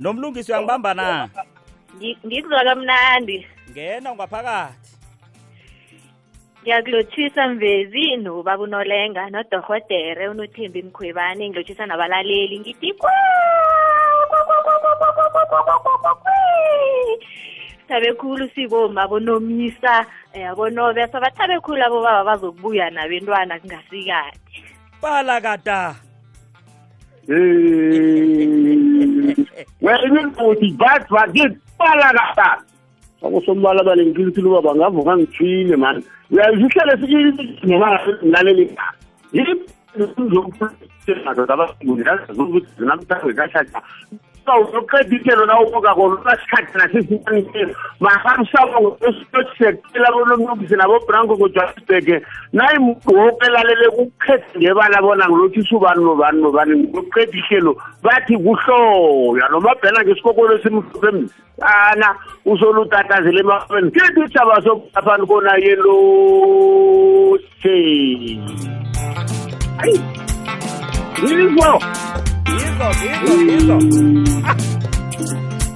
lo mlungisi uyangibamba na ngikuzwa kamnandi ngena ngaphakathi ngiyakulotshisa mvezi nobaba unolenga nodorhodere unothembi mkhwebane ngilotshisa nabalaleli ngithi thabe khulu sikoma abonomisa um abonobesa bathabe khulu abobaba bazokubuya nabentwana kungasikade balakada Wè yon pou ti bat, wè gen pala gata. Ako son bala bala yon kili tilo wabanga, vokan tri le man. Wè yon jika le sigi yon tilo wabanga, nanen le ka. Yon pou yon pou yon pou yon pou yon pou yon pou yon pou yon pou yon pou yon pou yon sawuzoqedile lona ubokako lola sikhathi nasizimanitelo maharisako ngosiyotshisekela bonomnumzi nabobranko ngojohannesburg nayimuntu e woke lalele kukhethe ngebala bona ngilotshisa ubani nobani nobani ngoqeda ihlelo bathi kuhloya nomabhena ngesikokolo esimhlophe mzi ana usolutatazela emafeni kithi isaba sokuphani kona yelothe hayi yivo yizo yizo yizo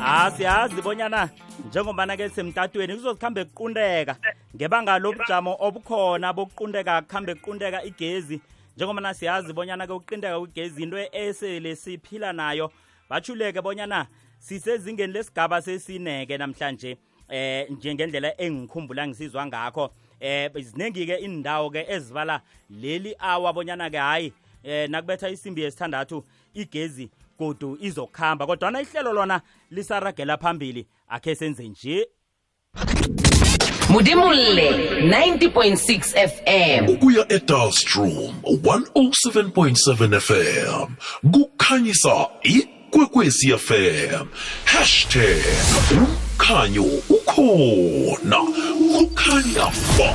ah siyazi bonyana njengobana-ke semtatweni kuzozikhambe kuqundeka. Ngebanga lobujamo obukhona bokuqundeka kuhambe kuqundeka igezi. Njengobana siyazi bonyana-ke ukuqindeka kwegezi into esele siphila nayo. Bachuleke bonyana sisezingeni lesigaba sesineke namhlanje eh njengendlela engikhumbula ngisizwa ngakho. Eh ziningi-ke indawo-ke ezibala leli awa bonyana-ke hayi eh nakubetha isimbi yesithandathu igezi godu izokuhamba kodwana ihlelo lona lisaragela phambili. Akhe senze nje. Mudimulle 90.6 FM. ukuya edalstrom 107.7 fm kukhanyisa ikwekwezi fm hashtag umkhanyo ukhona. Kukhanya ba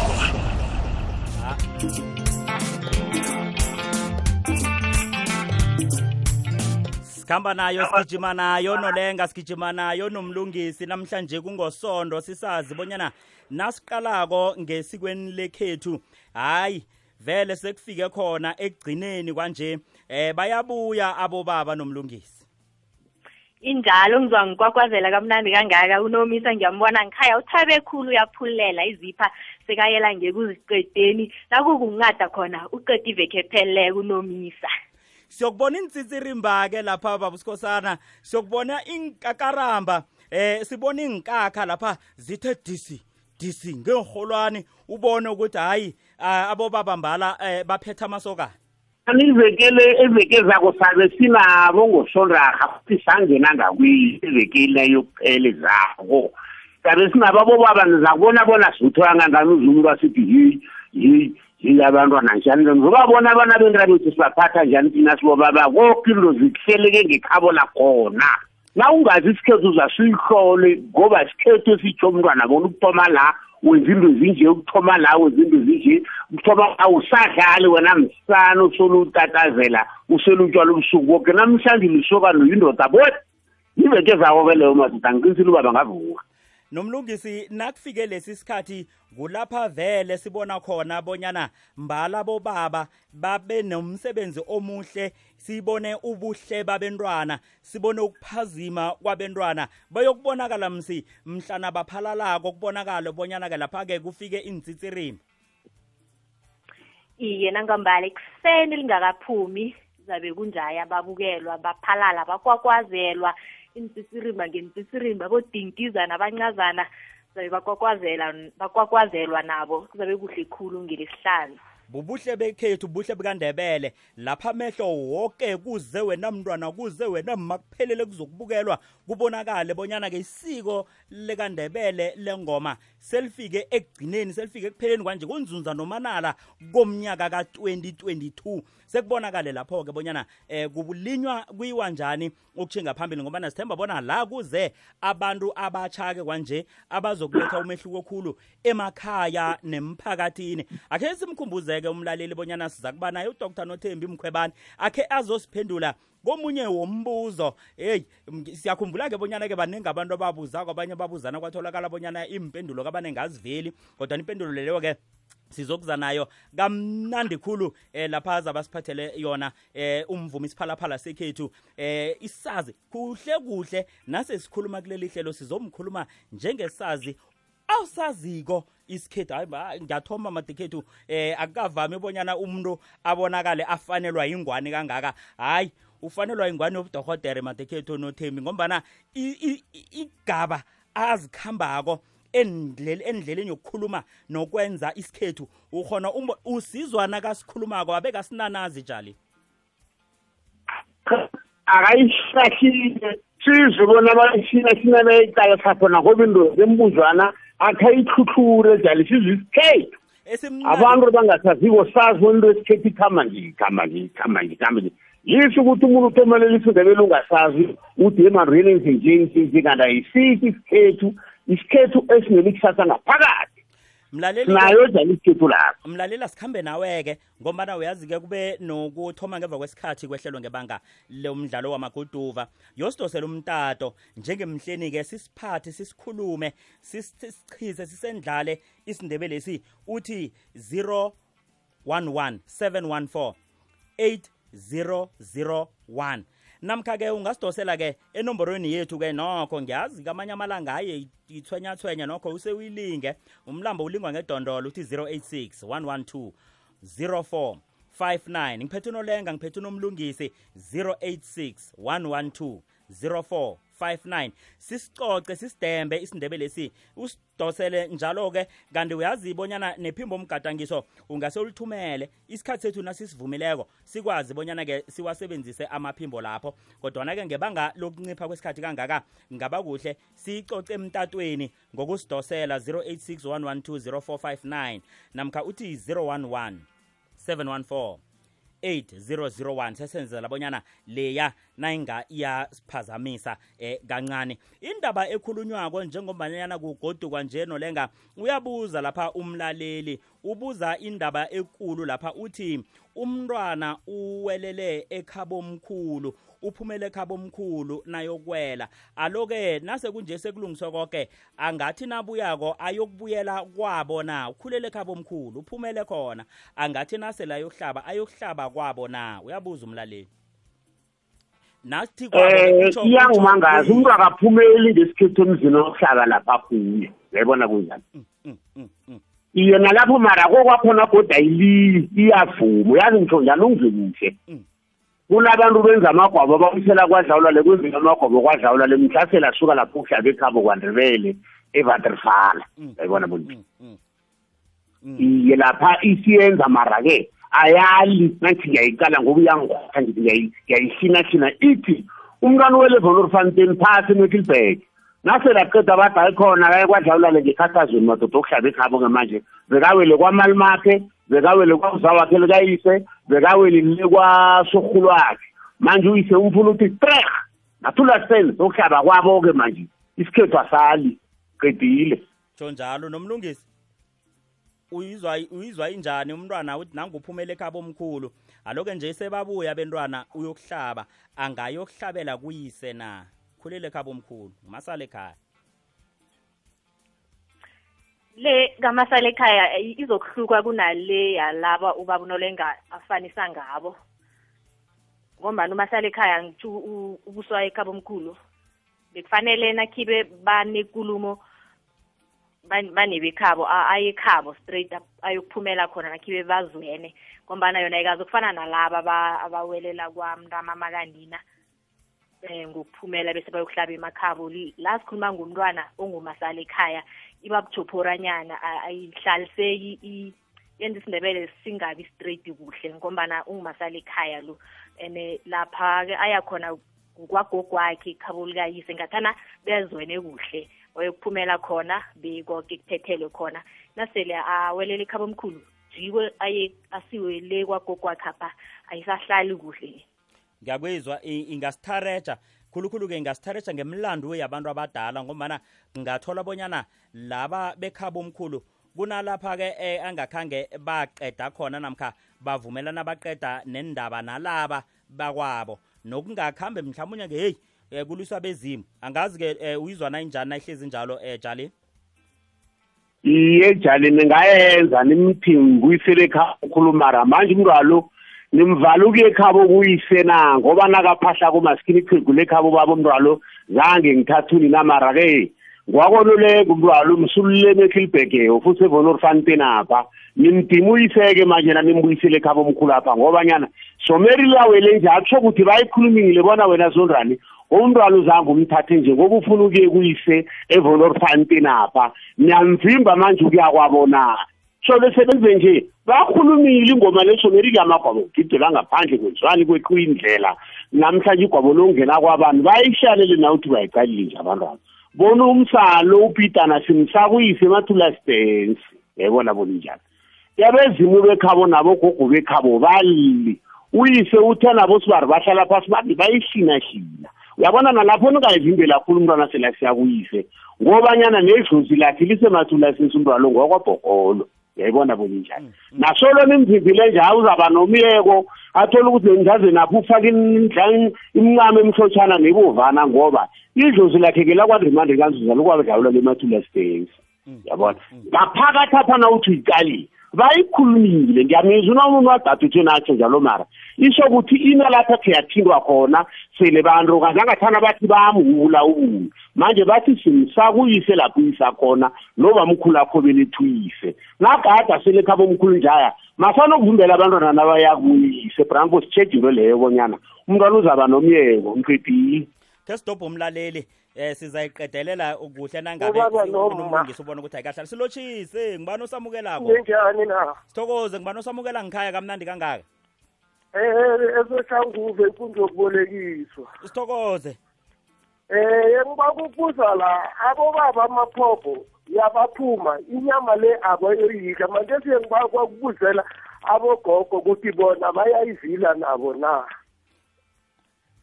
sikhamba nayo sigijima nayo nolenga sigijima nayo nomlungisi. Namhlanje kungosondo sisazi bonyana nasiqalako ngesikweni lekhethu. Hayi vele sekufike khona ekugcineni kwanje eh bayabuya abobaba nomlungisi. Injalo ngizwa ngikwakwazela kamnandi kangaka. Unomisa ngiyambona ngikhaya uthabe khulu uyaphulela izipha sekayela ngekuziqedeni. Nakukunqada khona uqeda iveke epheleleko unomisa. Siyokubona intsitsirimba-ke lapha babusikhosana siyokubona inkakaramba eh sibona inkakha lapha zithe disi disi ngenholwane ubone ukuthi hayi ah, abobaba mbala eh, baphethe amasokana ivekele eveke zako sabe sinabo ngosonraha futhi sangena ngakwiyo ivekele yokuphela zako sabe sinabo abobaba nizakubona bona sithoya ngangani uzulu basithi yi yi yi abantwana njani ngizobabona abana bentira bethu sibaphatha njani thina sibobaba koke into zikuhleleke ngekhabo lakhona. Na ungazi isikhethu uzasuyihlole ngoba isikhethu esitsho umntwana bona ukuthoma la wenza into ezinje ukuthoma la wenza into ezinje ukuthoma la usadlali wena msana usolo utatazela usele utshwala ubusuku woke namhlanje lisokano yindoda boy iveke zako-ke leyo madoda ngiqinisile uba bangavuka nomlungisi nakufike lesi sikhathi kulapha vele sibona khona bonyana mbala bobaba babe nomsebenzi omuhle sibone ubuhle babentwana sibone ukuphazima kwabentwana. Bayokubonakala msi mhlana baphalalako kubonakala bonyana-ke lapha-ke kufike intsitsirimba iye nangambala ekuseni lingakaphumi zabe kunjaya babukelwa baphalala bakwakwazelwa iintsisirimba ngeentsisirimba bodintizana abancazana zabe bakwakwazela bakwakwazelwa nabo. Kuzabe kuhle khulu ngelesihlanu bubuhle bekhethu buhle bukandebele lapha amehlo woke kuze wena mntwana kuze wena makuphelele kuzokubukelwa kubonakale bonyana-ke isiko lekandebele lengoma selifike ekugcineni selifike ekupheleni kwanje kunzunza nomanala komnyaka ka-2022 sekubonakale lapho-ke bonyana eh kulinywa kuyiwa njani ukutshinga phambili ngoba nasithemba bona la kuze abantu abatsha-ke kwanje abazokuletha umehluko khulu emakhaya nemphakathini. Akhe simkhumbuzeke umlaleli bonyana siza kuba naye udr nothembi mkhwebane akhe azosiphendula komunye wombuzo heyi siyakhumbula-ke bonyana-ke baningi abantu ababuzako abanye babuzana kwatholakala bonyana impendulo kabaningi aziveli kodwa impendulo leyo-ke sizokuza nayo kamnandi khulu eh lapha zabasiphathele yona eh umvumi isiphalaphala sekhethu. Eh isazi kuhle kuhle nase sikhuluma kuleli hlelo sizomkhuluma njengesazi awusaziko isikhethu. Hayi ba- ngiyathoma madekhethu eh akukavami ubonyana umuntu abonakale afanelwa yingwani kangaka. Hayi ufanelwa yingwani yobudohotere madekhethu nothembi ngombana igaba azikhambako endlele endleleni yokukhuluma nokwenza isikhethu. Ukhona usizwa nakasikhulumako abeka sinanazi jali akayihlahlile sizwe bona bayishina shina beyicala sakhona ngoba indoda embuzwana akhayihluhlule jali sizwe isikhethu. Abantu bangasaziko sazi into esikhethu ikhamba nje ikhamba nje ikhamba nje ikhamba nje. Yisho ukuthi umuntu uthomelela isindebele ungasazi uthi emareni nje kanti ayisithi isikhethu isikhethu esinelikusasa ngaphakathi. Mlaleli sinayo jali isikhethu lapho. Mlalela sikhambe nawe-ke ngombana uyazi-ke kube nokuthoma ngemva kwesikhathi kwehlelwe ngebanga lomdlalo wamaguduva. Yosidosela umtato njengemhleni-ke sisiphathe sisikhulume sis- sisichithe sisendlale isindebelesi uthi 011 714 8001 namkha-ke ungasidosela-ke enomborweni yethu-ke nokho ngiyazi kamanye amalanga haye ithwenyathwenya nokho usewilinge. Umlambo ulingwa ngedondolo uthi 086 112 04 59 ngiphethe unolenga ngiphethe unomlungisi 086 112 04 59 sisicoce sisidembe isindebelesi usidosele njalo-ke. Kanti uyazibonyana nephimbo omgadangiso ungase ulithumele isikhathi sethu nasisivumileko sikwazi bonyana-ke siwasebenzise amaphimbo lapho. Kodwana-ke ngebanga lokuncipha kwesikhathi kangaka ngaba kuhle siyicoce emtatweni ngokusidosela 086 112 0459 namkha uthi 011 714 8001 sesenzela bonyana leya nayinga iyasiphazamisa eh kancane. Indaba ekhulunywako njengombanyana kugodukwa nje nolenga uyabuza lapha umlaleli ubuza indaba ekulu lapha uthi umntwana uwelele ekhabomkhulu uphumele ekhabomkhulu nayokwela aloke nase kunje sekulungiswe konke angathi nabuyako ayokubuyela kwabo na? Ukhulele ekhabomkhulu uphumele khona. Angathi nase la yokuhlaba ayokuhlaba kwabo na? Uyabuza umlaleli nathi um kutjho- iyangumangazi umuntu akaphumeli ngesikhethu emzini wokuhlaba lapha aphuye uyayibona kunjani Mm, mm, mm. iye nalapho mara kokwakhona kodwa ayiliyi iyavuma. Uyazi ngitsho njalo ungizwe kuhle kunabantu benza amagwabo ababuyisela kwadlawula le kwenziwa amagwabo kwadlawula le mhlasela asuka lapho ukuhlaba ekhabo kwandebele evaterfala Mm, uyayibona mm. iye lapha isiyenza mara-ke ayali nathi ngiyayicala ngoba iyangikhwatha ngithi ngiyayi- ngiyayihina-hina ithi umntwana uwelevonorfanten phasi emetilbag nasele aqeda abada ayikhona kaye kwadlawulale ngekhathazweni madoda okuhlaba ekhabo-ke manje bekawele kwamalimakhe bekawele kwamzawakhe likayise bekawele le kwasorhulu wakhe. Manje uyise umfuna uthi trek nathulasen sokuhlaba kwabo-ke manje isikhethu asali qedile. Tsho njalo nomlungisi. Uyizwa uyizwa injani umntwana uthi nanguphumela ekhabo omkhulu? Aloke nje sebabuya bentwana uyokuhlaba. Angayokuhlabela kuyise na? Khulele ekhabo omkhulu masala ekhaya. Le kamasala ekhaya i- izokuhluka kunale yalaba ubaba unolenga afanisa ngabo. Ngombani umasala ekhaya ngitsho u- ubuswa ekhaba omkhulu. Bekufanele nakhibe banekulumo ban- banebekhabo a- aye ekhabo straight up ayokuphumela khona nakhibe bazwene ngombana yona ikazokufana nalaba aba- abawelela kwamntamama kanina um ngokuphumela bese bayokuhlaba emakhabo. La sikhuluma ngomntwana ongumasala ekhaya iba buthopholanyana a- ayihlaliseki yenza isindebele singabi straight kuhle ngombana ungumasala ekhaya lo. And lapha-ke aya khona kwagogwakhe ikhabo likayise ngathana bezwene kuhle wayokuphumela khona bekoke kuphethelwe khona. Nasele awelela ikhabo omkhulu jikwe aye asiwe le kwagogwakhe apha ayisahlali kuhle. Ngiyakwizwa ingasithareja khulukhulu-ke ingasithareja ngemlando yabantu abadala ngombana ngathola bonyana laba bekhabo omkhulu kunalapha-ke eh, angakhange baqeda khona namkha bavumelana baqeda nendaba nalaba bakwabo. Nokungakhambe mhlawumunye-ke heyi um kuliswa bezimu angazi-ke um uyizwa nayinjani nayihlezi njalo um jali? Iye jali ningayenza nimthi ngibuyisele ekhaya ukhulumara manje umntwalo nimvala ukuye ekhabo kuyise na? Ngoba nakaphahla kumaskini iqhegu lekhabo baba umntwalo zange ngithathuni namara-ke ngwakonoleko umntwalo msululeme ekhilibhegeo futhi evonorfanten apha. Nimdima uyiseke manje na nimbuyisele ekhabo omkhulu apha ngobanyana somerilawele nje atsho ukuthi bayikhulumile bona wena zondrani umntwana uzange umthathe nje ngoba ufuna ukuye kuyise evonorfanten apha niyamvimba manje ukuya kwabona. So besebenze nje bakhulumile ingoma lesomerile amagwabo gidela ngaphandle kwenziwani kweqiwa indlela. Namhlanje igwabo longena kwabantu bayishalele na ukuthi bayiqalile nje abantwana. Bona umsalo upitana simsakuyise emathula sidensi yayibona bona njani yabezimu bekhabo nabogogo bekhabo balili uyise uthe nabo sibari bahlala phasi bathi bayishinashina. Uyabona nalapho ningayivimbela khulu umntwana sela siyakuyise ngobanyana nedlozi lakhe lisemathula sesi umntwana ngokwabhokolo. Yayibona bona njani nasolo nimvimbile nje awuzaba nomyeko athole ukuthi nenjaze napho ufake imincamo emhlotshana nebovana ngoba idlozi lakhe ke lakwandrimande kanzuza lokwabadlawula lemathula stens yabona? ngaphakathi apha na uthi uyiqalile bayikhulumile. Ngiyamizwa unomuntu wadade uthi natsho njalo mara isho ukuthi ina lapha khe yathintwa khona sele bantu kazangathana bathi bamhula ubuye manje bathi simsakuyise lapho uyisa khona noba mkhulu akho belethuyise nagada sele khabo omkhulu njaya masanokuvimbela abantwana nabayakuyise branko sitshejule leyo bonyana umntwana uzaba nomyeko mqedile ke sidobho umlaleli eh sizayiqedelela kuhle Ubaba nomma. nangabeumlungisi ubona ukuthi ayikahlali. Silotshise ngibani osamukelako? Ninjani na? sithokoze ngibani osamukela ngikhaya kamnandi kangaka? Eh esoshanguve inkundla yokubolekiswa. sithokoze Eh ngiba kubuza la abobaba amaphopho yabaphuma inyama le abayoyidla manje siye ngiba kwakubuzela abogogo ukuthi bona bayayivila nabo na.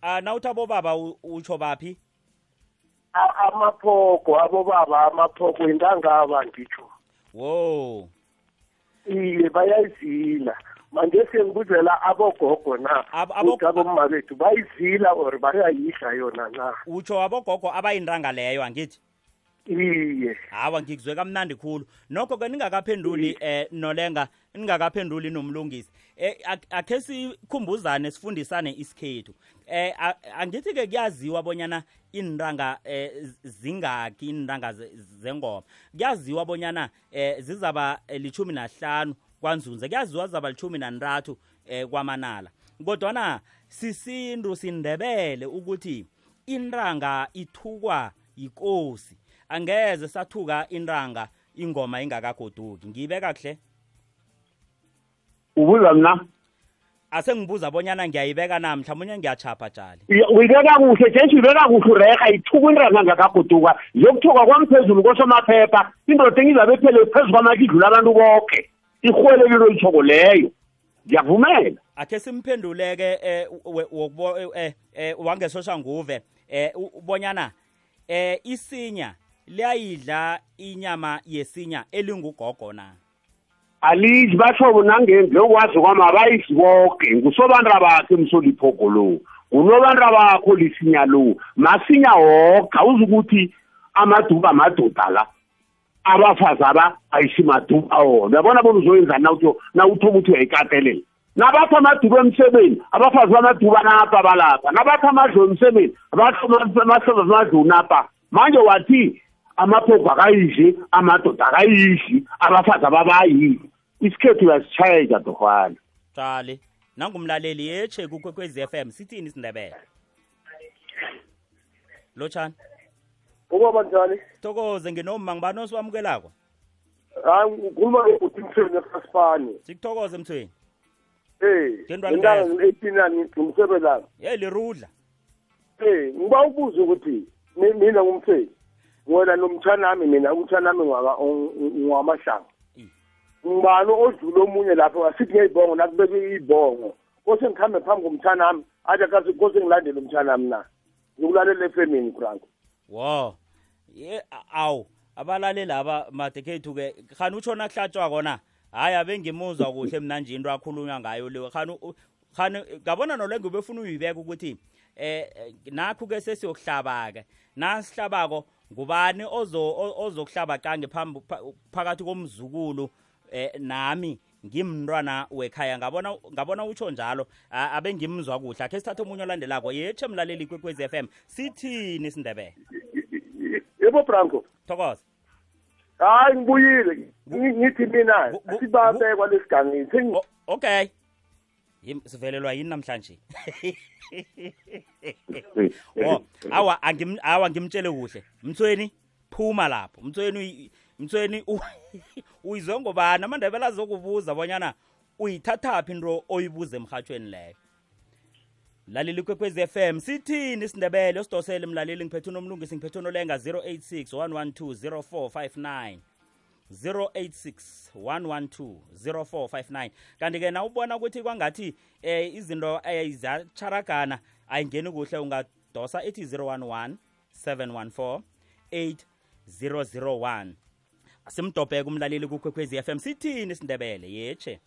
ah nawuthi abobaba utsho baphi A- Amaphoko abobaba amaphoko intangaba ngitsho. wo Iye bayayivila. Manje siye ngibuzela abogogo na. Ab- abo- ukuthi abomma bethu bayivila or bayayidla yona na. utsho abogogo abayintanga leyo angithi Iye. hawa ngikuzwe kamnandi khulu nokho ke ningakaphenduli eh nolenga ningakaphenduli nomlungisi eh ak- akhe sikhumbuzane sifundisane isikhethu eh a- angithi ke kuyaziwa bonyana inranga eh z- zingaki inranga ze- zengoma kuyaziwa bonyana eh zizaba eh, lichumi nahlanu kwanzunze kuyaziwa zizaba lichumi nantathu eh kwamanala. Kodwana sisindu sindebele ukuthi inranga ithukwa yikosi. Angeze sathuka inranga ingoma ingakagoduki. Ngiyibeka kuhle ubuza mna? Asengibuza bonyana ngiyayibeka na? Mhlawumunye ngiyachapha tshali Ya, uyibeka kuhle jesu uyibeka kuhle ureha ithuka inranga ngakagoduka zokuthuka kwamphezulu kosomaphepha indoda engizabe phele phezu kwamakidlula abantu bonke irhwelelelo lithoko leyo. Ngiyavumela. Akhe simphenduleke eh eh eh wangesosha nguve eh ubonyana eh isinya liyayidla inyama yesinya elingugogo na? Alidli bashobo nangenzi okwazi kwami abayidli bonke ngusobandra bakhe emsoliphogo lo. Ngunobandra bakho lisinya lo. Masinya woke awuzi ukuthi amaduba amadoda la. Abafazi aba ayisimaduba wona uyabona bona uzoyenzani nawuthi nawuthoba ukuthi uyayikatelela? Nabathi amaduba emsebeni abafazi bamaduba napha balapha nabathi amadlo emsebeni abafazi amadlo napha manje wathi amaphopho akayidli amadoda akayidli abafazi ababayidli isikhethu uyasitshayeka dofana tshali nangumlaleli yeche kukwekwezi FM sithini isindebele? Lotshani Ubaba njani? thokoze nginomma ngibani osiwamukelako Hayi ngikhuluma ngokuthi mthweni eFasipani. sikuthokoze mthweni Eh. Ngentanga guys. ngiletinani ngimsebelana. ye lirudla Eh, ngiba ubuza ukuthi mi- mina ngumthweni. Wena nomthanami mina umthanami ngwaka ngwamashanga. Ngibani odlula omunye lapho asithi ngeyibongo nakubeke ibongo. Kose ngikhambe phambi komthanami, athi kazi kose ngilandele umthanami na. Ngikulalela efemini Franco. Wo ye a- awu. Abalaleli aba madekhethu ke khani utsho nakuhlatshwa kona? Hayi abengimuzwa kuhle mna nje into akhulunywa ngayo le. Khani u- khani ngabona nolengo befuna uyibeka ukuthi eh eh, nakho ke sesiyokuhlaba ke nasihlabako ngubani ozo o- ozokuhlaba qange phambi pha- phakathi komzukulu eh nami? Ngimntwana wekhaya. Ngabona ngabona utsho njalo a- abe ngimzwa kuhle. Akhe sithathe omunye olandelako. Yetshe mlaleli kwekwezi FM sithini isindebele yebo branko thokoza hayi ngibuyile. Ngi- ngithi mina sibabekwa lesigangeni okay. Sivelelwa yini namhlanje? Awa awa ngimtshele kuhle. Mthweni phuma lapho. Mthweni u- uyizwe ngobani amandebele azokubuza bonyana uyithathaphi into oyibuza emhathweni leyo? Laleli kwekwezi FM sithini isindebele? Usidosele mlaleli ngiphethe unomlungisi ngiphethe unolenga 086 112 0459 086 kanti-ke na ubona ukuthi kwangathi eh izinto eh, ziyacharagana ayingeni kuhle ungadosa ethi 011 714 8001 simdobheke umlaleli kukwekwezi FM sithini isindebele? Yetshe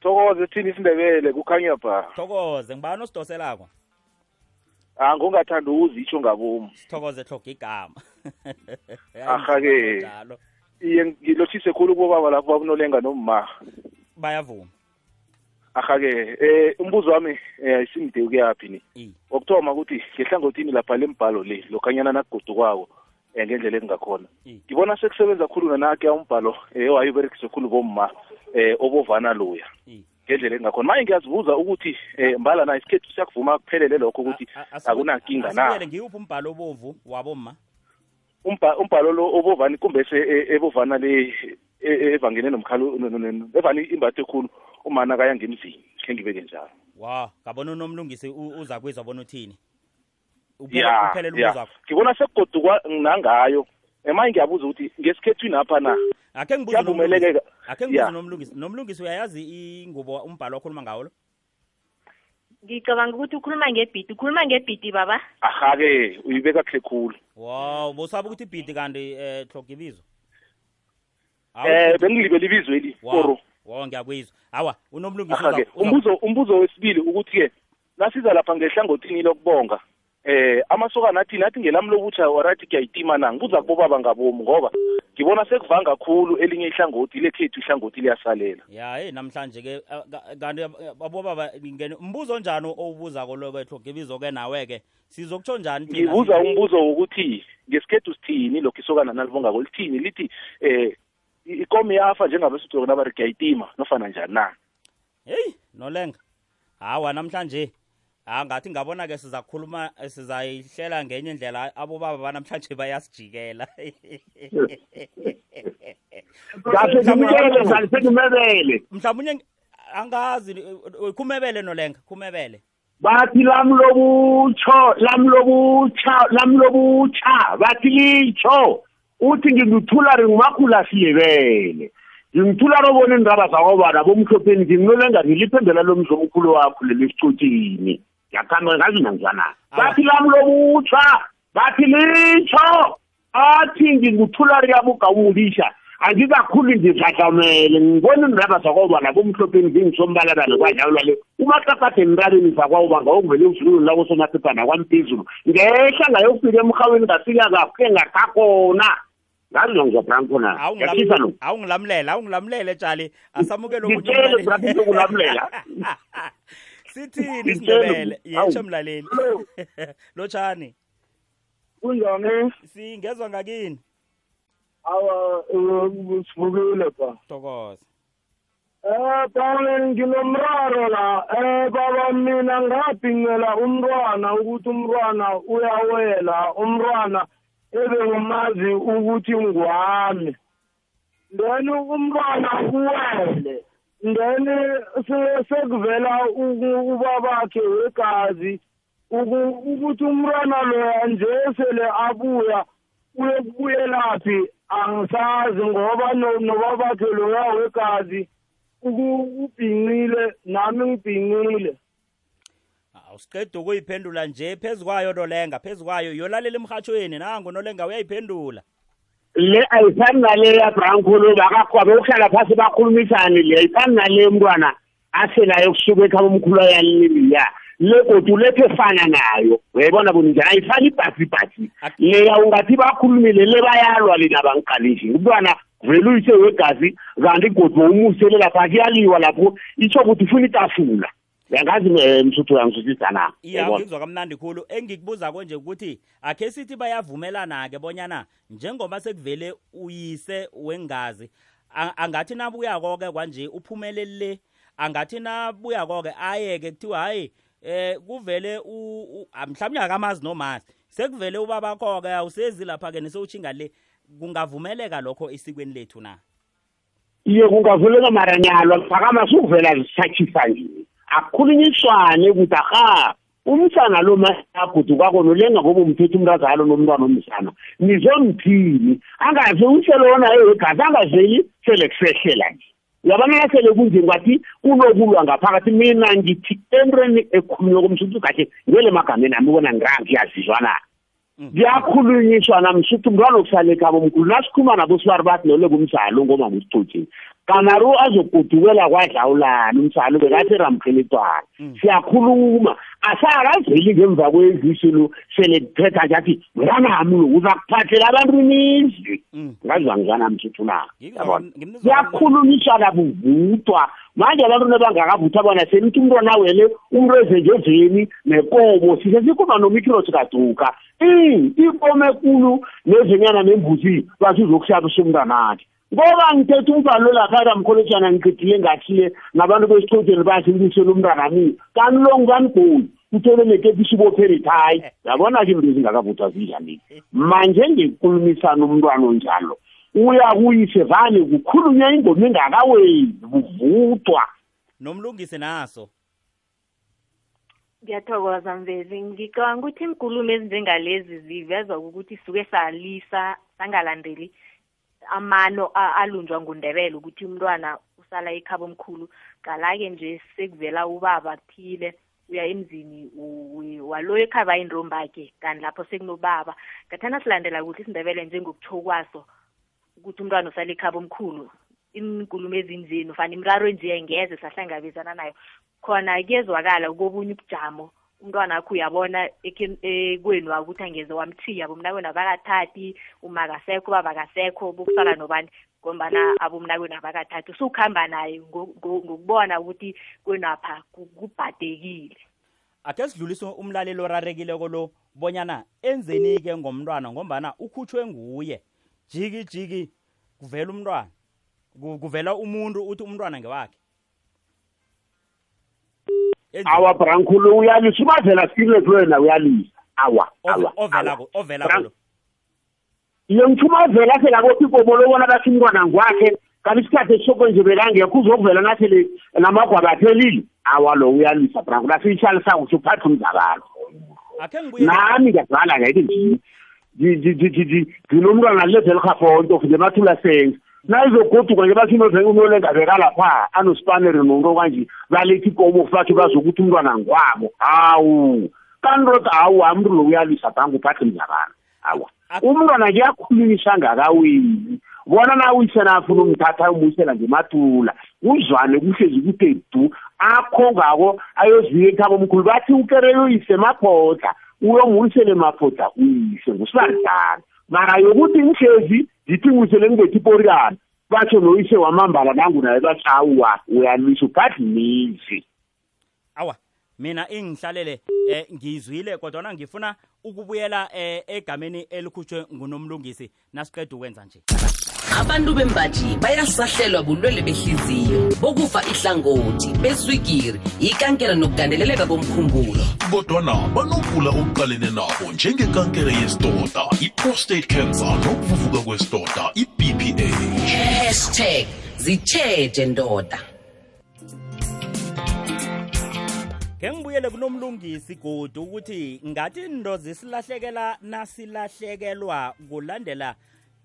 thokoze thini isindebele? Kukhanya bha. Thokoze. Ngibani osidoselako? Angongathanda ukuzitsho ngabomu. Sithokoze hloga igama. Arha-ke. njalo. Iye ngilothise khulu kubaba lapho babunolenga nomma. Bayavuma. Arha-ke eh umbuzo wami eh isimde ukuyaphi ni? Wokuthoma ukuthi ngehlangothini lapha lembhalo le lokhanyana nakugodukako um ngendlela ezingakhona i ngibona sekusebenza khulu nanake umbhalo um owayiberekise khulu bomma um obovana loya. I ngendlela engakhona. Manje ngiyazibuza ukuthi um mbala na isikhethu siyakuvuma kuphelele lokho ukuthi akunakinga na? ngiwuphi umbhalo obovu wabomma? Umba- umbhalo lo obovani kumbese e- ebovana le e- e- evangene nomkhalo no- no- no- evani imbathe khulu umana kaya ngemzini khe ngibeke njalo. Wa ngabona unomlungisi uza kwizwa bona uthini? Ya uphelele ya. umbuzo wakho ngibona sekugodukwa nangayo. Emanye ngiyabuza ukuthi ngesikhethwini apha na? Akhe ngibuze kuyavumelekeka unomlungisi- akhe ngibuze Ya. nomlungisi. Nomlungisi uyayazi ingubo umbhalo okhuluma ngawo lo? Ngicabanga ukuthi ukhuluma ngebhidi. Ukhuluma ngebhidi baba. Aha-ke uyibeka kuhle khulu. Wow bosaba ukuthi ibhidi kanti um hloga ibizo. Um bengilibele ibizo eli koro. wow ngiyakwizwa awa unomlungisi aha-ke uza- uza- umbuzo umbuzo wesibili ukuthi-ke nasiza lapha ngehlangothini lokubonga? Eh amasokana athi nathi ngelami lobutsha warathi kuyayitima na ngibuza kubobaba ngabomu ngoba ngibona sekuvanga khulu elinye ihlangothi lekhethu ihlangothi liyasalela. Ya hey namhlanje ke ah, ka- kanti ah, abobaba ngene umbuzo onjani owubuzako lokho hloga ibizo-ke nawe-ke? Sizokutsho njani thina? ngibuza umbuzo wokuthi ngesikhethu sithini lokho isokana nalibongako lithini? Lithi eh i- ikomo yafa njengabesuthu nabari kuyayitima nofana njani na? Heyi nolenga. Hawa namhlanje ha ngathi ngabona-ke sizakhuluma sizayihlela ngenye indlela abobaba banamhlanje bayasijikela. Kahle ngimukele njani sengimebele mhlawumunye angazi eh, eh, khumebele nolenga khumebele bathi lami lobutsho lami lobutsha lami lobutsha bathi litsho uthi ngingithulari ngumakhula siyebele. Ngingithulari obona indaba zakobana bomhlopheni ngimnolenga ngiliphendela lomzi omkhulu wakho leli sicotshini ngiyakhamba ngazi nangizana bathi lami lobutsha bathi litsho athi ngingithulari yabugawumulisha angikakhulu ngidladlamele ngibona indaba zakobana bomhlopheni ngingisombalabala kwanjalo le umakakade entabeni zakwawoba ngawokuvele uzululu labo somaphepha kwamphezulu ngehla ngayofika emhaweni ngafika kahle ngakhakhona ngazi nongizobrankhona yafisa no awungilamulela awungilamulela tshali asamukele omunye Ngitshele, umlaleli. Sithini isindebele yetsho mlaleli. Lotshani. Kunjani? Singezwa ngakini? Awa sivukile ba thokoza Eh darling nginomraro la. Eh baba mina ngabhincela umntwana ukuthi umntwana uyawela. Umntwana ebengimazi ukuthi ngwami then umntwana uwele. Then se- sekuvela ubabakhe wegazi uku- ukuthi umntwana loya nje sele abuya uyekubuyelaphi angisazi ngoba no- nobabakhe loya wegazi ubhinqile nami ngibhinqile awusiqeda ukuyiphendula nje phezu kwayo nolenga phezu kwayo yolalela emhathweni nangu nolenga uyayiphendula. Le ayifani nale yabranko lo bakakhwabe ukuhlala phasi bakhulumisane le ayifani nale mntwana aselayo kusuka ekhaba omkhulu ayaliliya legodu lethe efana nayo. Uyayibona bonjani ayifani ibhasi ibhasi leya ungathi bakhulumile le bayalwa lena bangiqalishi umntwana vele uyise wegazi kanti godu umumusele lapha kuyaliwa lapho. Itsho ukuthi ufuna itafula uyangazi eh, msuthu uyangizwisisa na? Iya Uyabona? ngizwa kamnandi khulu. Engikubuza konje ukuthi akhe sithi bayavumelana-ke bonyana njengoba sekuvele uyise wengazi a- angathi nabuyako-ke kwanje uphumelele angathi nabuyako-ke aye-ke kuthiwa hayi eh kuvele u- u- ah, mhlawumbe akamazi nomazi sekuvele ubabakho-ke awusezi lapha-ke nesewutshinga le kungavumeleka lokho esikweni lethu na? Iye kungavuleka maranyalwa phakama sukuvela zisatshisa nje. Akukhulunyiswane ukuthi aha umsana lo mayagudukwako nolenga ngoba umthetho umntazalo nomntwana omsana. Nizomthini angaze uselona ewegazi angazeli sele kusehlela nje. Uyabona nasele kunje kwathi kunokulwa ngaphakathi? Mina ngithi entweni ekhulunywa komsuthu kahle ngele magameni ami ubona ngirangiyazizwa na? Kuyakhulunyiswa namsuthu umntwana okusale ekhaba omkhulu nasikhuluma nabo sibari bathi nole kumsalo ngoma ngusicotshini kanaru azogodukela kwadlawulana umsalo bekathi ramkhelitwana siyakhuluma. Asakazeli ngemva kwevisi lo sele kuphetha nje athi mntanami lo uza kuphathela abantu imizi ngazwa ngizwana msuthu na? Yabona? kuyakhulunyiswa kabuvutwa. Manje abantu nebangakavuthwa bona senithi umntwana wele umreze njeveni nekomo sise sikhuluma nomikros kaduka. I ikomo ekulu nezinyana nembuzi basizokushabisa umntwanakhe ngoba ngithethe umfana lapha mkholotshana ngiqedile ngathile nabantu besixotsheni bathi ngibisele umntwana mi kanti lo ngubani goli uthole nekepisi ubopherithayi yabona-ke into ezingakavuthwa zinjani manje ngikukhulumisana umntwana onjalo uya kuyise vane kukhulunywa ingoma engakaweni kuvuthwa. Nomlungisi naso. Ngiyathokoza mvezi ngicabanga ukuthi inkulumo ezinjengalezi zivezwa ukuthi suke salisa sangalandeli amano alunjwa ngundebele ukuthi umntwana usala ekhaba omkhulu. Kala-ke nje sekuvela ubaba kuthile uya emzini u- walo ekhaba intombakhe kanti lapho sekunobaba. Ngathana silandela kuhle isindebele njengokutsho kwaso ukuthi umntwana usala ekhaba omkhulu inkulumo ezinzini ufana imiraro nje ngeze sahlangabezana nayo. Khona kuyezwakala kobunye ubujamo umntwana wakho uyabona ekwenu ukuthi angeze wamthiya bomnakwenu abakathathi umakasekho ubaba akasekho bokusala nobani. Ngombana abomnakwenu abakathathi usukuhamba naye ngo- ngo- ngokubona ukuthi kwenapha ku- kubhadekile. Akhe sidlulise umlaleli orarekileko lo bonyana enzeni-ke ngomntwana ngombana ukhutshwe nguye. Jiki jiki kuvela umntwana Ku- kuvela umuntu uthi umntwana ngewakhe? Awa brankulo uyalisa. Ubavela serious wena uyalisa. Awa Ove- awa ovelako ovelako lo iye ngithuma avela selakothi ikomo lobona bathi umntwana ngwakhe kanti isikhathi esisoko nje belangekho uzokuvela nasele namagwaba aphelile. Awa lo uyalisa brankulo asiyishalisa kuhle uphathe umzakalo akhe ngibuye nami ngiyazala ngayithi nje. Nginomntwana levelkhafonto nje mathula senze nayizogoduka nje bathi unolengabeka lapha anospaneri nonto kanje balethi ikomo bathi bazokuthi umntwana ngwabo. Hawu. Kanti roda hawu amntu lo uyalisa bhange uphathe mzakana awa umntwana kuyakhulunyiswa ngakawini bona na uyise nafuna umthatha umuyisela ngematula kuzwane kuhlezi kude du. Akho ngako ayoziya ekhaba omkhulu bathi ukereyoyise maphodla uyomuyisele maphodla uyise ngusibaridala mara yokuthi ngihlezi zithi nguyisele ngibethi iporiyana batsho noyise wamambala nangu naye bathi awuwa uyalwisa uphathi mizi awa mina ingihlalele eh ngizwile kodwa ngifuna ukubuyela eh egameni elikhutshwe ngunomlungisi nasiqeda ukwenza nje. Abantu bembaji bayasahlelwa bulwele behliziyo. Bokufa ihlangothi beswigiri ikankela nokugandeleleka komkhumbulo. Kodwana banokugula okuqalene nabo njengekankere yesidoda i-prostate cancer nokuvuvuka kwesidoda i-bph hashtag zitsheje ndoda. Ke ngibuyele kunomlungisi godu ukuthi ngathi into zisilahlekela nasilahlekelwa kulandela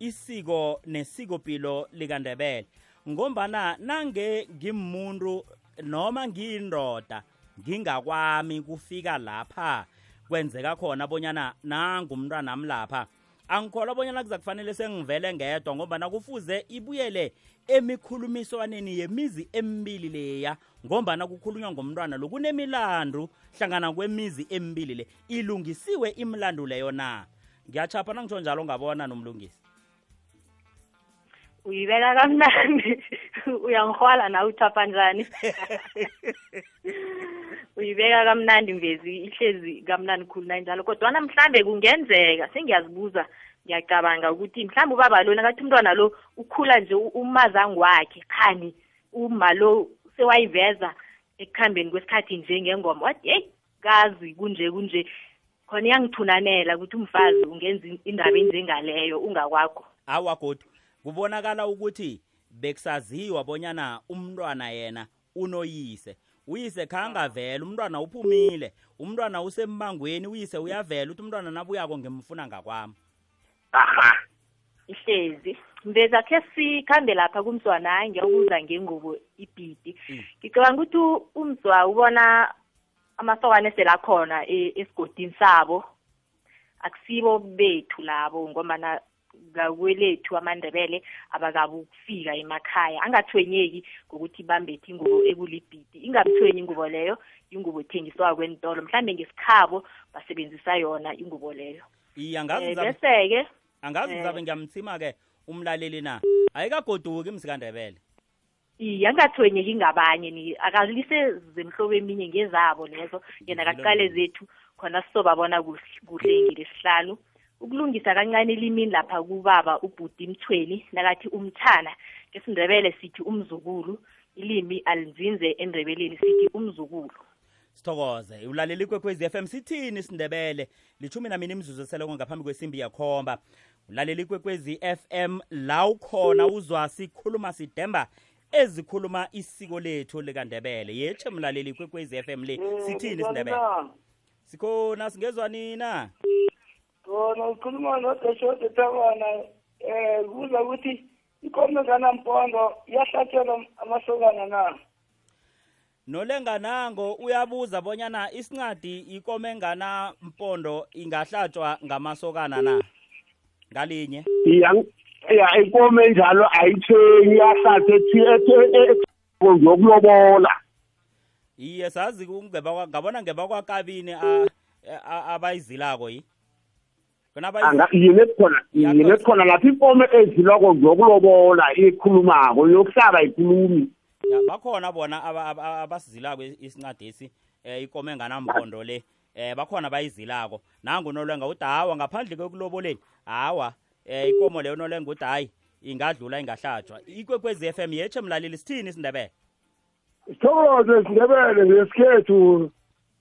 isiko nesikopilo likandebele. Ngombana nange ngimuntu noma ngiyindoda ngingakwami kufika lapha kwenzeka khona bonyana nangumntwanami lapha. Angikholwa bonyana kuza kufanele sengivele ngedwa ngoba nakufuze ibuyele emikhulumiswaneni yemizi emibili leya ngombana kukhulunywa ngomntwana lo. Kunemilandu hlangana kwemizi emibili le. Ilungisiwe imlandu leyo na? Ngiyachapha nangitsho njalo ngabona nomlungisi. Uyibeka kamnandi. Uyangihwala na uthapha njani? Uyibeka kamnandi mvezi ihlezi kamnandi khulu nanjalo kodwana mhlambe kungenzeka sengiyazibuza ngiyacabanga ukuthi mhlawumbe ubaba lo nakathi umntwana lo ukhula nje u- umazangi wakhe khani uma lo sewayiveza ekuhambeni kwesikhathi nje ngengoma wathi yeyi kazi kunje kunje. Khona iyangithunanela ukuthi umfazi ungenza in- indaba enjengaleyo ungakwakho. Awa godu kubonakala ukuthi bekusaziwa bonyana umntwana yena unoyise. Uyise khangavela umntwana uphumile umntwana usembangweni uyise uyavela ukuthi umntwana nabuyako ngemfuna ngakwami. Aha. Ihlezi. Mbeza khe sikhambe lapha kumzwana ngiyokuza ngengubo ibhidi. Mm. ngicabanga ukuthi umzwa ubona amasokwane selakhona e- esigodini sabo. Akusibo bethu labo ngombana ngakwelethu amandebele abakabi ukufika emakhaya. Angathwenyeki ngokuthi bambethe ingubo ekulibhidi. Ingamthwenyi ingubo leyo ingubo ethengiswa kwentolo mhlambe ngesikhabo basebenzisa yona ingubo leyo. Iye angazi Eh, bese-ke angazi eh. ngizabe ngiyamthima-ke umlaleli na? Ayikagoduki msikandebele. Iye angathwenyeki ngabanye ni. Akalise zemhlobo eminye ngezabo lezo. Yena kaqale zethu khona sisobabona kuhl- kuhle ngilesihlanu ukulungisa kancane elimini lapha kubaba ubhudi mthweni nakathi umthana ngesindebele sithi umzukulu ilimi alinzinze endebeleni sithi umzukulu. Sithokoze. Ulaleli kwekwezi FM sithini isindebele? Lichumi namini imzuzu eseleko ngaphambi kwesimbi yakhomba. Ulaleli kwekwezi FM la ukhona uzwa sikhuluma sidemba ezikhuluma isiko lethu likandebele. Yetshe mlaleli kwekwezi FM le sithini isindebele? Sikhona singezwa nina? khona ukhuluma nodeshode tabana um kuza ukuthi ikomo kanampondo iyahlatshelwa amasokana na? Nolenganango uyabuza bonyana isincadi ikome engana mpondo ingahlatshwa ngamasokana na? Ngalinye. Ya ikomo enjalo ayithenyi yahlathe yokulobola iye sazi ngabona ngeba kwakabini a- a- abayizilako yi? Yini khona yini khona lapha ikomo eziloko yokulobola ikhulumako yokuhlaba ikhulumi. Bakhona bona aba- aba- abasizilako isincadesi um ikome enganampondo le. Um bakhona bayizilako nangu nolwenga uthi hawa ngaphandle kwekuloboleni hawa um ikomo leyo nolwenga uthi hayi ingadlula ingahlatshwa ikwekwezi f m yetshe mlaleli sithini isindebele? Sithokoze sindebele ngesikhethu.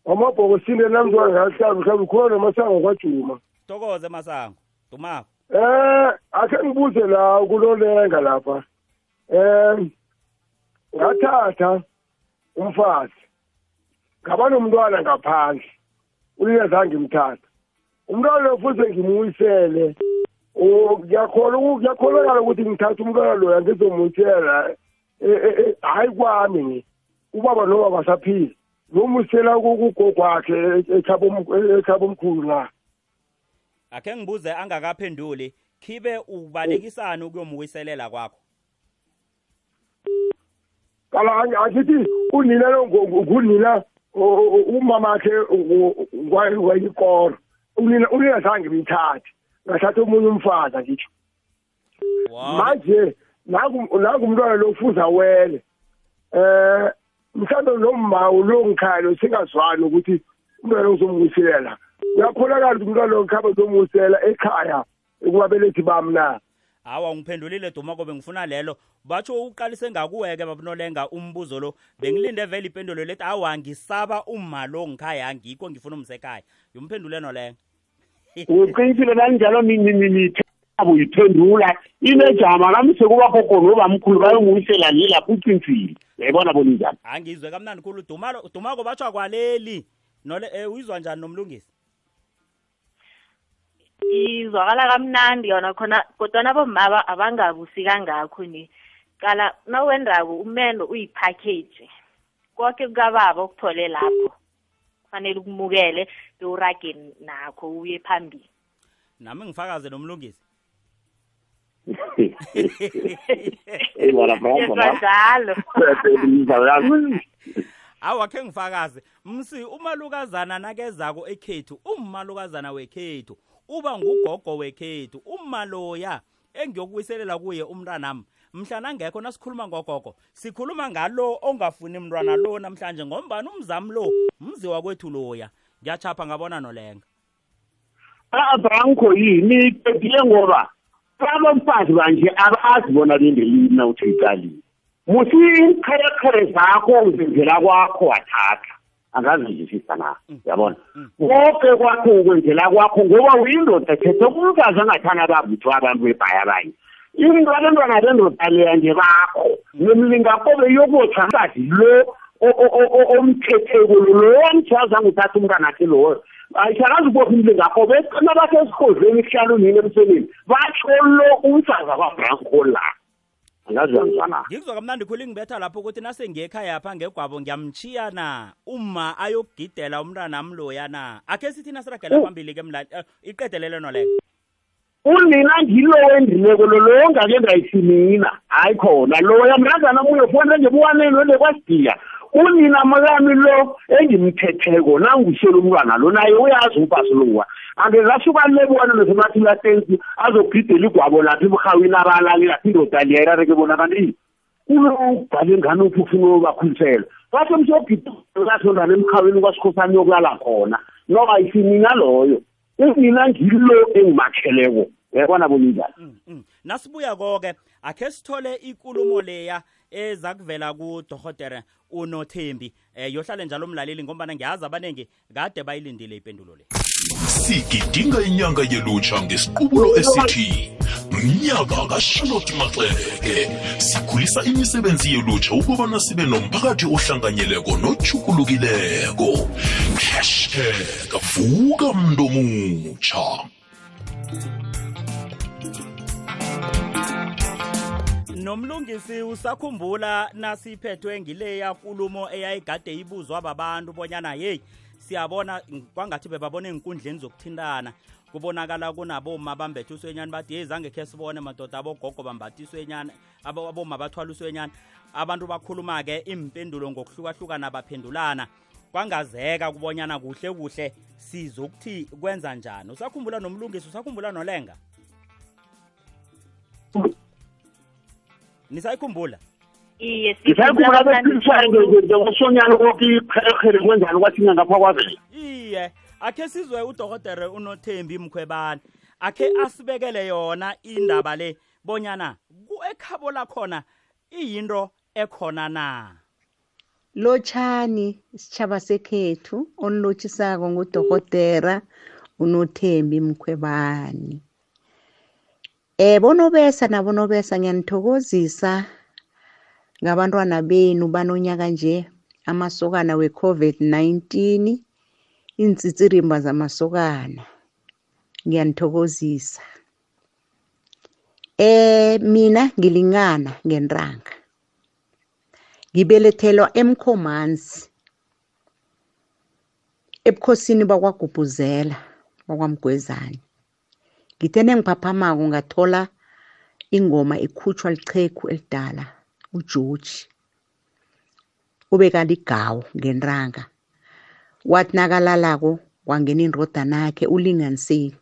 Amabhokosini namzwana ngasihlabi mhlawumbe khona masango kwajuma. Sithokoze masango dumako eh akhe ngibuze la kulolenga lapha eh ngathatha umfazi ngaba nomntwana ngaphandle ulingazange ngimthatha umntwana lo fuze ngimuyisele Oh, ngiyakholwa uku- kuyakholakala ukuthi ngithatha umntwana loya ngizomuyisela eh, eh, eh, hayi kwami ni ubaba noma basaphila nomusela kugogo wakhe ekhaba omkhulu na akhe ngibuze angakaphenduli khibe ubalekisani ukuyomuwiselela kwakho? Kala angithi unina lo ngu- ngu- ngunina umama akhe wayikoro. Unina unina zange ngimthathe ngathatha omunye umfazi ngitsho Wow. manje naku umntwana lo ufuza wele eh mhlawumbe nomma lo ngikhaya lo singazwani ukuthi umntwana lo ngizombuyiselela uyakholakala ukuthi umntwana lo ngikhaba ngizomuyisela ekhaya ekubabelethi bami na? Hawa ungiphendulile dumako bengifuna lelo. Batsho uqalise ngakuweke babunolenga umbuzo lo. Bengilinde vele ipendulo lethi awa ngisaba umma lo ngikhaya ngikho ngifuna umsekhaya. Yomphendule nolenga uqinisile nanjalo nabo yiphendula inejama kamise kubakhokho nobamkhulu bayonguyisela le lapho uqinisile yayibona bona njani angizwe kamnandi khulu dumalo dumako batsho akwaleli. Nole eh, uyizwa njani nomlungisi? Izwakala kamnandi yona khona kodwana abomma abangabusi kangakho ni. Qala nawendako umendo uyipackage konke kukababa okuthole lapho. Kufanele ukumukele bewurage nakho uye phambili. Nami ngifakaze nomlungisi. Awa khe ngifakaze msi umalukazana nakezako ekhethu ummalukazana wekhethu. Uba ngugogo wekhethu umaloya engiyokubuyiselela kuye umntwanami mhlana ngekho nasikhuluma ngogogo sikhuluma ngalo ongafuni mntwana lo namhlanje ngombani umzami lo mzi wakwethu loya. Ngiyachapha ngabona nolenga. Abranko yini iqedile ngoba abamfazi banje abazi bona bendelini na uthi iqalile. Musi iinkherekhere zakho uzenzela kwakho wathatha. Angazizwisisa na yabona? Konke kwakho ukwenzela kwakho ngoba uyindoda thethe kumfazi angathanda bavuthwa abantu bebhaya abanye. Into abantwana bendoda leya nje bakho nomlingakobe yokotha mfazi lo omthetheko lo wamthazanga uthatha umntwana akhe loyo ayishakazi ukubopha umlingakobe nabasesihodlweni kuhlala unini emsebeni batsho lo umfazi akwabranko la. Angazi uyangizwana ngikuzwa kamnandi khulu ingibetha lapho ukuthi nasengiyekhaya pha ngegwabo ngiyamchiya na uma ayokugidela umntwanami loya na? Akhe sithi nasiragela phambili ke mla eh, iqedelele noleko unina ngilo wendileko lo lo ongake ngayisimina hayi khona loya mntazana muye fonele ngebuwaneni wele kwasidiya unina makami lo engimthetheko nangusele umntwana lo naye uyazi umfasi lowa angezasuka lebuwane nesemathulatensi azogidela igwabo lapha emrhawini abalali lapha indoda liyayirareke bona kanti ulobhale ngani uphi ufuna ubakhulisela batho msiyogidakasondana emrhawini kwasikhosani yokulala khona noba isimina loyo unina ngilo engimakheleko yabona boninjani Mm, mm. nasibuya koke akhe sithole ikulumo leya eza kuvela kudohotere unothembi. Eh yohlale njalo umlaleli ngombana ngiyazi abaningi kade bayilindile ipendulo le. Sigidinga inyanga yelutsha ngesiqubulo esithi mnyaka kashalotte maxeke. Sikhulisa imisebenzi yelutsha ukubana sibe nomphakathi ohlanganyeleko nochukulukileko hashtag vuka mntu omutsha nomlungisi usakhumbula nasiphethwe ngileya nkulumo eyayigade ibuzwa babantu bonyana yeyi siyabona kwangathi bebabona ey'nkundleni zokuthintana. Kubonakala kunaboma bambethe uswenyani bathi yeyi zange khe sibone madoda abogogo bambatha iswenyani abo- aboma bathwala uswenyani. Abantu bakhuluma-ke impendulo ngokuhlukahlukana baphendulana. Kwangazeka kubonyana kuhle kuhle sizokuthi kwenza njani. Usakhumbula nomlungisi usakhumbula nolenga? Nisayikhumbula. Iye ngisayikhumbula bephikiswayo ngekwasonyana koke ikherekhere kwenzani kwathinya ngapha kwavela. Iye akhe sizwe udokotere unothembi mkhwebane akhe asibekele yona indaba le bonyana ekhabo lakhona iyinto ekhona na? Lotshani isitshaba sekhethu onilotshisako ngudorhotera unothembi mkhwebani. Eh bonobesa nabonobesa ngiyanithokozisa ngabantwana benu banonyaka nje amasokana we-covid-19 iintsitsirimba zamasokana. Ngiyanithokozisa eh mina ngilingana ngentanga ngibelethelwa emkhomanzi ebukhosini bakwagubhuzela bakwamgwezane ngithe nengiphaphamako ngathola ingoma ikhutshwa liqhegu elidala ugeorge ubekaligawu ngentanga. Wathi nakalalako wangena indodanakhe ulinganiseni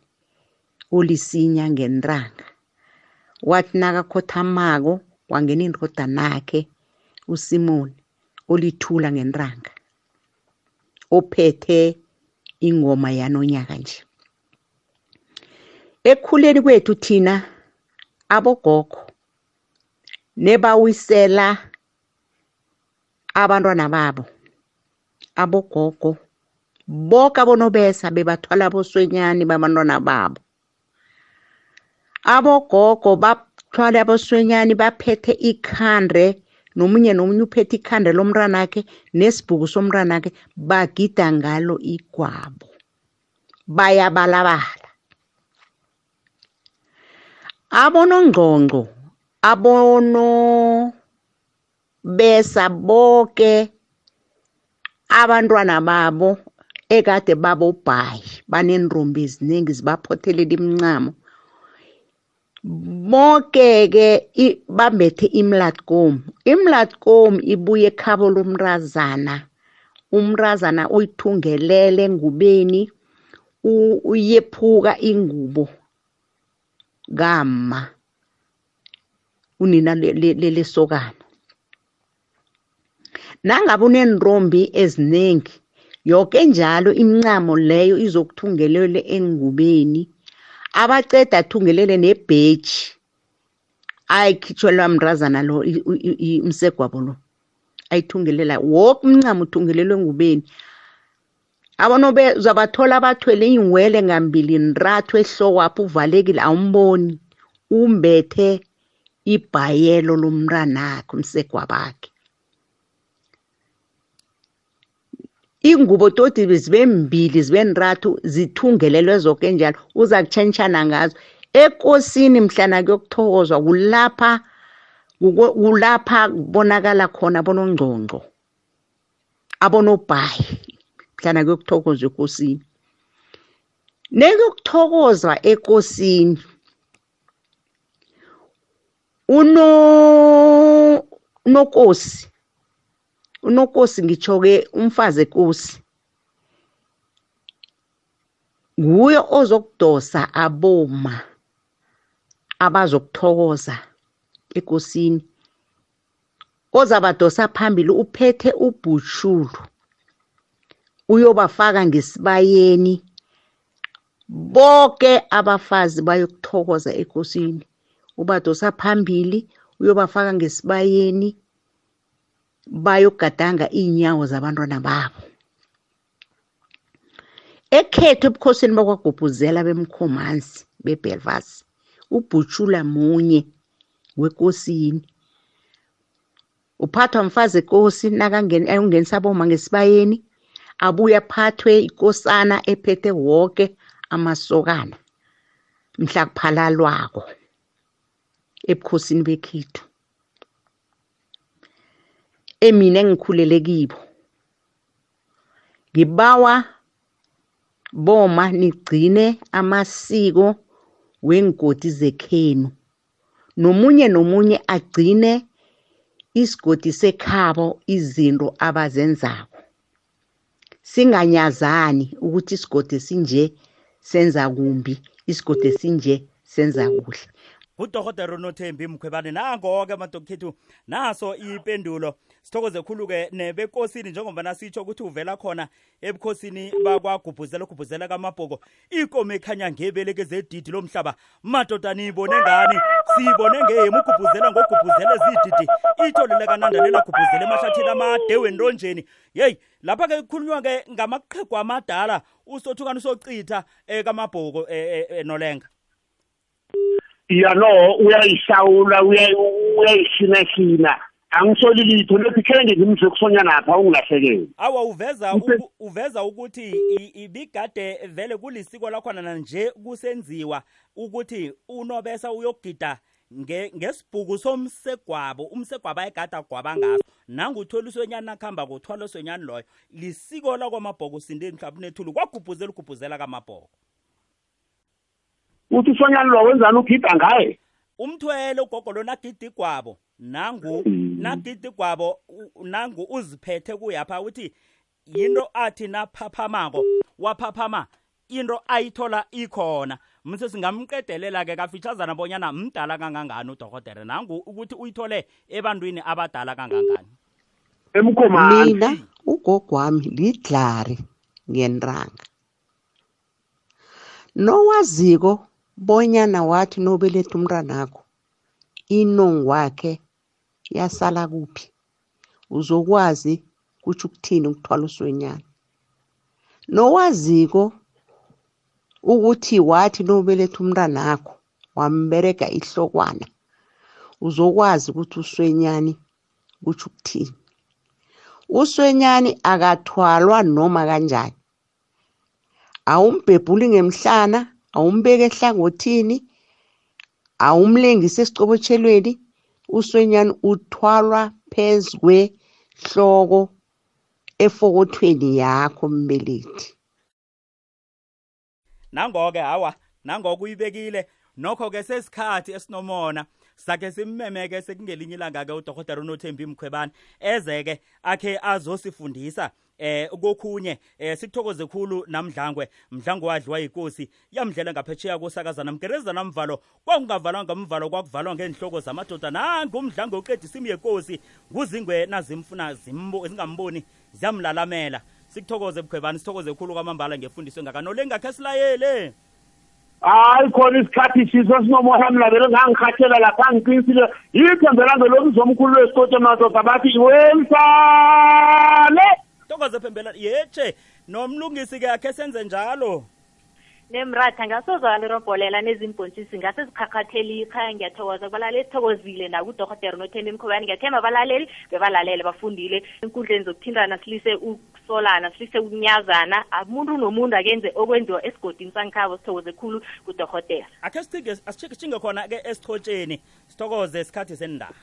olisinya ngentanga. Wathi nakakhothamako wangena indodanakhe usimoni olithula ngentanga. Ophethe ingoma yanonyaka nje. Ekukhuleni kwethu thina abogogo nebawisela abantwana babo abogogo. Boke abonobesa bebathwala aboswenyani babantwana babo. Abogogo bathwala aboswenyani baphethe ikhande nomunye nomunye uphethe ikhande lomntwanakhe nesibhuku somntwanakhe bagida ngalo igwabo. Bayabalabala. Abonongqongqo abonobesa boke abantwana babo ekade babobhayi baneenrombi eziningi zibaphothelele imincamo. Bonke-ke i- bambethe imlatkom. Imlatkom ibuye ekhabo lomrazana umrazana uyithungelele engubeni uyephuka ingubo. Kama unina le- le- le- lesokana nangabe uneenrombi eziningi yoke njalo imincamo leyo izokuthungelele engubeni. Abaceda athungelele nebheji ayikhitjhelwa mrazana lo i- i- i- umsegwabo lo. Ayithungelela woke umncamo uthungelelwe engubeni abonobe uzabathola bathwele iinwele ngambili ntathu ehlowapho uvalekile awumboni. Umbethe ibhayelo lomntwanakhe umsegwabakhe. Ingubo todi zibe mbili zibe ntathu zithungelelwe zoke njalo uza kutshentshana ngazo. Ekosini mhlana kuyokuthokozwa kulapha kulapha kubonakala khona abonongcongco abonobhayi. Mhlana kuyokuthokozwa ekosini. Nekuyokuthokozwa ekosini. Uno unokosi. Unokosi ngitsho-ke umfazi ekosi. Nguye ozokudosa aboma abazokuthokoza ekosini. Ozabadosa phambili uphethe ubhutshulu uyobafaka ngesibayeni. Boke abafazi bayokuthokoza ekosini ubadosa phambili uyobafaka ngesibayeni bayogadanga iinyawo zabantwana babo. Ekhethu ebukhosini bakwagubhuzela bemkhomansi bebelvas ubhutshula munye wekosini. Uphathwa mfazi ekosi nakungenisa aboma ngesibayeni abuye aphathwe ikosana ephethe woke amasokana mhla kuphalalwako ebukhosini bekhethu. Emina engikhulele kibo ngibawa boma nigcine amasiko weengodi zekhenu. Nomunye nomunye agcine isigodi sekhabo izinto abazenzako. Singanyazani ukuthi isigodi sinje senza kumbi isigodi sinje senza kuhle. Ngudorhotere unothembi mkhwebane nango-ke madokhethu naso ipendulo. Sithokoze khulu-ke nebekosini njengoba nasitsho ukuthi uvela khona ebukhosini bakwagubhuzela ugubhuzela kamabhoko. Ikomo ekhanya ngebeleke zedidi lomhlaba. Madoda niyibone ngani? Siyibone ngeyemu ugubhuzela ngogubhuzela ezididi itholele kanandalela gubhuzela emahlathini amade wentonjeni yeyi lapha-ke kukhulunywa-ke ngamaqhegu amadala usothukani usocitha um kamabhoko um nolenga. Ya no uyayihlawula uya- uyayihina-hina angisoli litho lethi khele ngizimze kusonyanapha ungilahlekele. Awa uveza Mse- uku- uveza ukuthi i- ibigade vele kulisiko lakhona nanje kusenziwa ukuthi unobesa uyogida nge- ngesibhuku somsegwabo umsegwabo ayegada agwaba ngaso. Nanguthola uswenyana akuhamba kuthwala uswenyani loyo lisiko lakwamabhoko sindeni mhlawumbe nethulu kwagubhuzela ugubhuzela kamabhoko. Uthi usonyana lo wenzani ugida ngaye? Umthwele ugogo lo nagida igwabo nangu nagida igwabo u- nangu uziphethe kuyapha uthi yinto athi naphaphamako waphaphama into ayithola ikhona. Mse singamqedelela-ke kafitshazana bonyana mdala kangangani udorhotere nangu ukuthi uyithole ebantwini abadala kangangani. Emkhomani. Mina ugogo wami lidlari ngentanga nowaziko bonyana wathi nobeletha umntwanakho inong wakhe yasala kuphi? Uzokwazi kutsho ukuthini ukuthwala uswenyana nowaziko ukuthi wathi nobeletha umntwanakho wamberega ihlokwana uzokwazi ukuthi uswenyani kutsho ukuthini? Uswenyani akathwalwa noma kanjani? Awumbhebhuli ngemhlana awumbeki ehlangothini awumlengisi esiqobotjhelweni uswenyani uthwalwa phezu kwehloko efokothweni yakho mbelethi. Nangoke hawa nangoku uyibekile nokho-ke sesikhathi esinomona sakhe simmemeke sekungelinye ilanga-ke udokotela unothembi mkhwebane eze-ke akhe azosifundisa eh kokhunye eh sikuthokoze khulu namdlangwe. Mdlangwe wadliwa yinkosi yamdlela ngaphetsheya kosakazana mgerezana mvalo kwakungavalwa ngamvalo kwakuvalwa ngenhloko zamadoda. Nangumdlangwe uqedisa imi yenkosi nguzingwe nazimfuna zimbo zingamboni ziyamlalamela sikuthokoze bukhwebani sithokoze khulu kwamambala ngefundiso engakanolengi ngakhe silayele. Hayi khona isikhathi siso sinomoya mnabelo ngangikhathela lapha ngiqinisile. Yithembe lami lomzomkhulu wesikoti emadoda bathi wemsale thokoze phembela yeche nomlungisi-ke akhe senze njalo. Nemratha ngasozwakala irobholela nezimbontshisi ngase zikhakhatheli ikhaya. Ngiyathokoza kubalaleli sithokozile nakudorhotera nothemba emkhobani ngiyathemba abalaleli bebalalele bafundile enkundleni zokuthintana silise ukusolana silise ukunyazana. Umuntu nomuntu akenze okwenziwa esigodini sangikhabo sithokoze khulu kudorhotera akhe sithinge asithinge khona-ke esichotsheni sithokoze isikhathi sendaba.